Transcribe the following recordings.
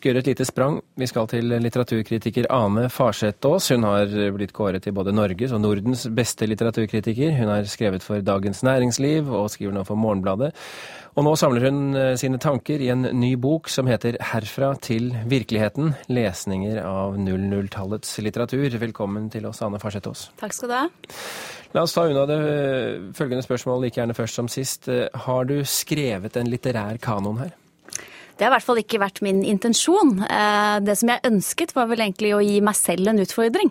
skal gjøre et lite sprang. Vi skal til litteraturkritiker Ane Farsetås. Hun har blitt kåret til både Norges og Nordens beste litteraturkritiker. Hun har skrevet for Dagens Næringsliv og skriver nå for Morgenbladet. Og nå samler hun eh, sine tanker i en ny bok som heter Herfra til virkeligheten. Lesninger av 00-tallets litteratur. Velkommen til oss, Ane Farsetås. Takk skal du ha. La oss ta unna det følgende spørsmål like gjerne først som sist. Har du skrevet en litterær kanon her? Det har i hvert fall ikke vært min intensjon. Eh, det som jeg ønsket, var vel egentlig å gi meg selv en utfordring.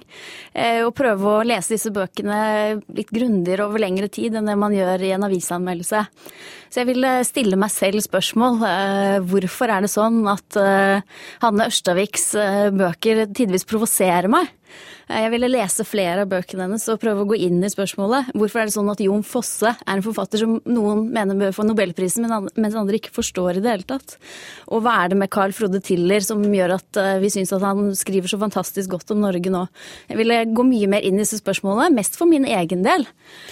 Eh, å prøve å lese disse bøkene litt grundigere over lengre tid enn det man gjør i en avisanmeldelse. Så jeg ville stille meg selv spørsmål. Eh, hvorfor er det sånn at Hanne Ørstaviks bøker tidvis provoserer meg? Eh, jeg ville lese flere av bøkene hennes og prøve å gå inn i spørsmålet. Hvorfor er det sånn at Jon Fosse er en forfatter som noen mener bør få nobelprisen, mens andre ikke forstår i det hele tatt? Og hva er det med Carl Frode Tiller som gjør at eh, vi syns at han skriver så fantastisk godt om Norge nå? Jeg ville gå mye mer inn i disse spørsmålene, mest for min egen del.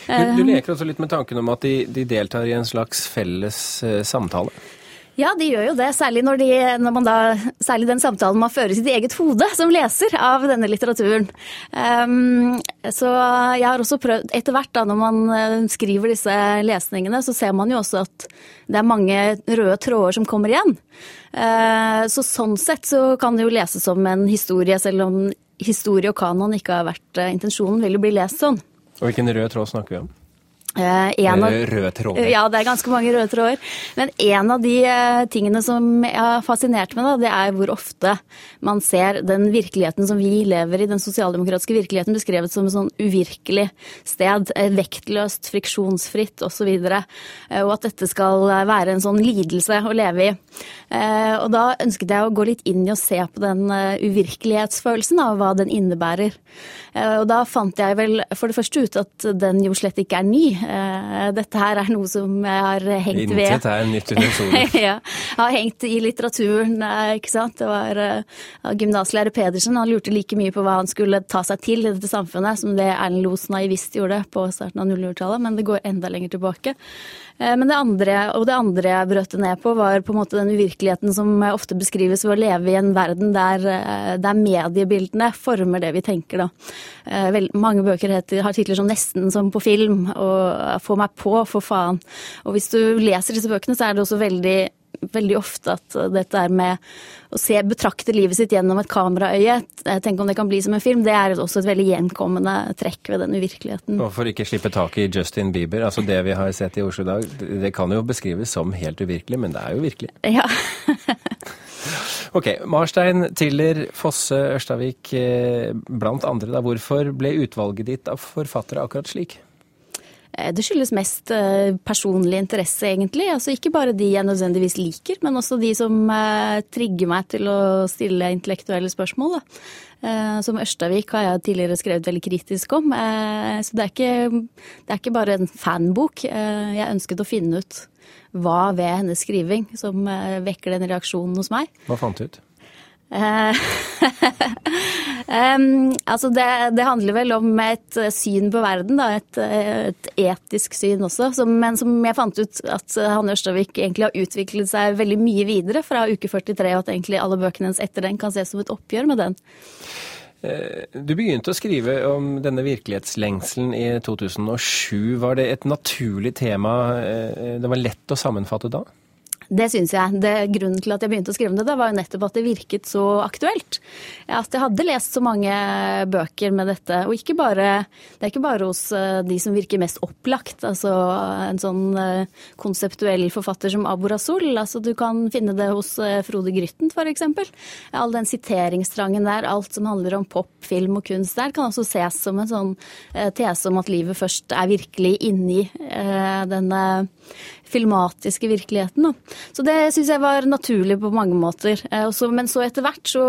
Du, du eh, leker også litt med tanken om at de, de deltar i en slags felles samtale? Ja, de gjør jo det. Særlig når, de, når man da, særlig den samtalen man fører i sitt eget hode som leser av denne litteraturen. Um, så jeg har også prøvd Etter hvert, da, når man eh, skriver disse lesningene, så ser man jo også at det er mange røde tråder som kommer igjen. Uh, så sånn sett så kan det jo leses som en historie, selv om historie og kanon ikke har vært uh, intensjonen, vil jo bli lest sånn. Og hvilken rød tråd snakker vi om? Uh, røde tråder. Ja, det er ganske mange røde tråder. Men en av de uh, tingene som jeg har fascinert meg, da, det er hvor ofte man ser den virkeligheten som vi lever i, den sosialdemokratiske virkeligheten, beskrevet som et sånn uvirkelig sted. Vektløst, friksjonsfritt osv. Og, uh, og at dette skal være en sånn lidelse å leve i. og da ønsket jeg å gå litt inn i å se på den uvirkelighetsfølelsen av hva den innebærer. og da fant jeg vel for det første ut at den jo slett ikke er ny. Eh, dette her er noe som jeg har hengt ved. Intet er nytt under solen. ja, har hengt i litteraturen, eh, ikke sant. Det var uh, gymnaslærer Pedersen. Han lurte like mye på hva han skulle ta seg til i dette samfunnet som det Erlend Losen naivist gjorde på starten av 00-tallet, men det går enda lenger tilbake. Men det andre, og det andre jeg brøt ned på, var på en måte den uvirkeligheten som ofte beskrives ved å leve i en verden der, der mediebildene former det vi tenker. Da. Vel, mange bøker heter, har titler som 'Nesten som på film' og få meg på, for faen. Og hvis du leser disse bøkene, så er det også veldig veldig ofte at dette er med å se, betrakte livet sitt gjennom et kameraøye, tenk om det kan bli som en film, det er også et veldig gjenkommende trekk ved den uvirkeligheten. Og for ikke slippe tak i Justin Bieber, altså det vi har sett i Oslo i dag, det kan jo beskrives som helt uvirkelig, men det er jo virkelig. Ja. ok, Marstein, Tiller, Fosse, Ørstavik, eh, blant andre, da. Hvorfor ble utvalget ditt av forfattere akkurat slik? Eh, det skyldes mest eh, personlig interesse, egentlig. Altså ikke bare de jeg nødvendigvis liker, men også de som eh, trigger meg til å stille intellektuelle spørsmål. Da. Som Ørstavik har jeg tidligere skrevet veldig kritisk om. Så det er ikke, det er ikke bare en fanbok. Jeg ønsket å finne ut hva ved hennes skriving som vekker den reaksjonen hos meg. Hva fant du ut? um, altså det, det, handler vel om et syn på verden, da, et, et etisk syn også. Som, men som jeg fant ut at Hanne Ørstavik egentlig har utviklet seg veldig mye videre fra uke 43, og at egentlig alle bøkene hennes etter den kan ses som et oppgjør med den. Eh, du begynte å skrive om denne virkelighetslengselen i 2007. Var det et naturlig tema eh, det var lett å sammenfatte da? Det syns jeg. Det, grunnen til at jeg begynte å skrive om det, det var jo nettopp at det virket så aktuelt. At jeg hadde lest så mange bøker med dette. Og ikke bare, det er ikke bare hos eh, de som virker mest opplagt. Altså en sånn eh, konseptuell forfatter som Abu Rasul. Altså du kan finne det hos eh, Frode Grytten f.eks. All den siteringstrangen der, alt som handler om pop, film og kunst der, kan også ses som en sånn tese om at livet først er virkelig inni denne filmatiske virkeligheten. Da. Så det syns jeg var naturlig på mange måter. Eh, men så etter hvert så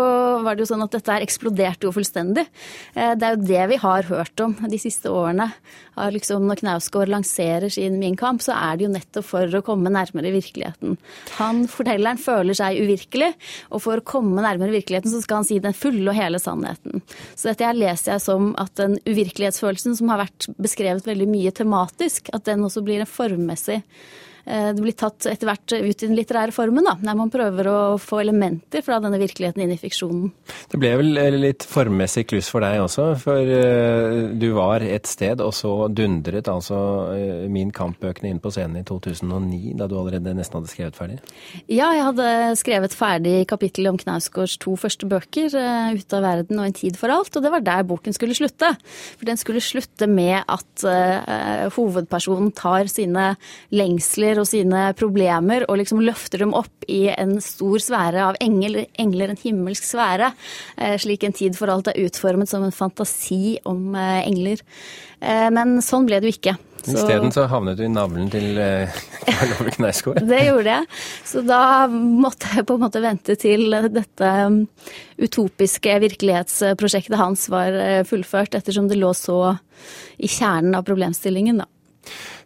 var det jo sånn at dette her eksploderte jo fullstendig. Eh, det er jo det vi har hørt om de siste årene. Liksom, når Knausgård lanserer sin Min kamp, så er det jo nettopp for å komme nærmere virkeligheten. Han, fortelleren, føler seg uvirkelig, og for å komme nærmere virkeligheten så skal han si den fulle og hele sannheten. Så dette her leser jeg som at den uvirkelighetsfølelsen som har vært beskrevet veldig mye tematisk, at den også blir en formmessig det blir tatt etter hvert ut i den litterære formen, da, der man prøver å få elementer fra denne virkeligheten inn i fiksjonen. Det ble vel eh, litt formmessig kluss for deg også, for uh, du var et sted, og så dundret altså Min kampbøkene inn på scenen i 2009, da du allerede nesten hadde skrevet ferdig? Ja, jeg hadde skrevet ferdig kapittelet om Knausgårds to første bøker, 'Ute av verden' og 'En tid for alt', og det var der boken skulle slutte. For den skulle slutte med at hovedpersonen tar sine lengsler og sine problemer og liksom løfter dem opp i en stor sfære av engler, engler en himmelsk sfære. Eh, slik en tid for alt er utformet som en fantasi om eh, engler. Eh, men sånn ble det jo ikke. Isteden så havnet du i navlen til Karl Ove Knausgård? det gjorde jeg. Så da måtte jeg på en måte vente til dette um, utopiske virkelighetsprosjektet hans var fullført, ettersom det lå så i kjernen av problemstillingen, da.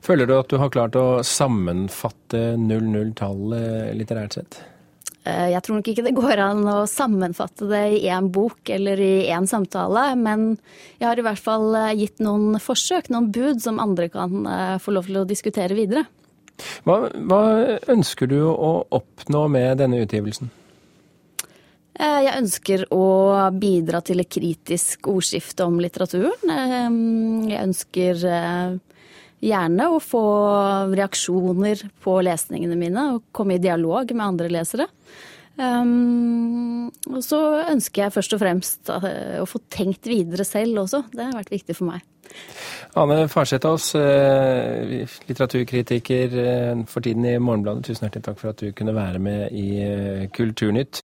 Føler du at du har klart å sammenfatte 00-tallet litterært sett? Eh, jeg tror nok ikke det går an å sammenfatte det i én bok eller i én samtale, men jeg har i hvert fall eh, gitt noen forsøk, noen bud, som andre kan eh, få lov til å diskutere videre. Hva, hva ønsker du å oppnå med denne utgivelsen? Jeg ønsker å bidra til et kritisk ordskifte om litteraturen. Jeg ønsker gjerne å få reaksjoner på lesningene mine og komme i dialog med andre lesere. Um, og så ønsker jeg først og fremst uh, å få tenkt videre selv også. Det har vært viktig for meg. Ane Farsetås, uh, litteraturkritiker uh, for tiden i Morgenbladet. Tusen hjertelig takk for at du kunne være med i Kulturnytt.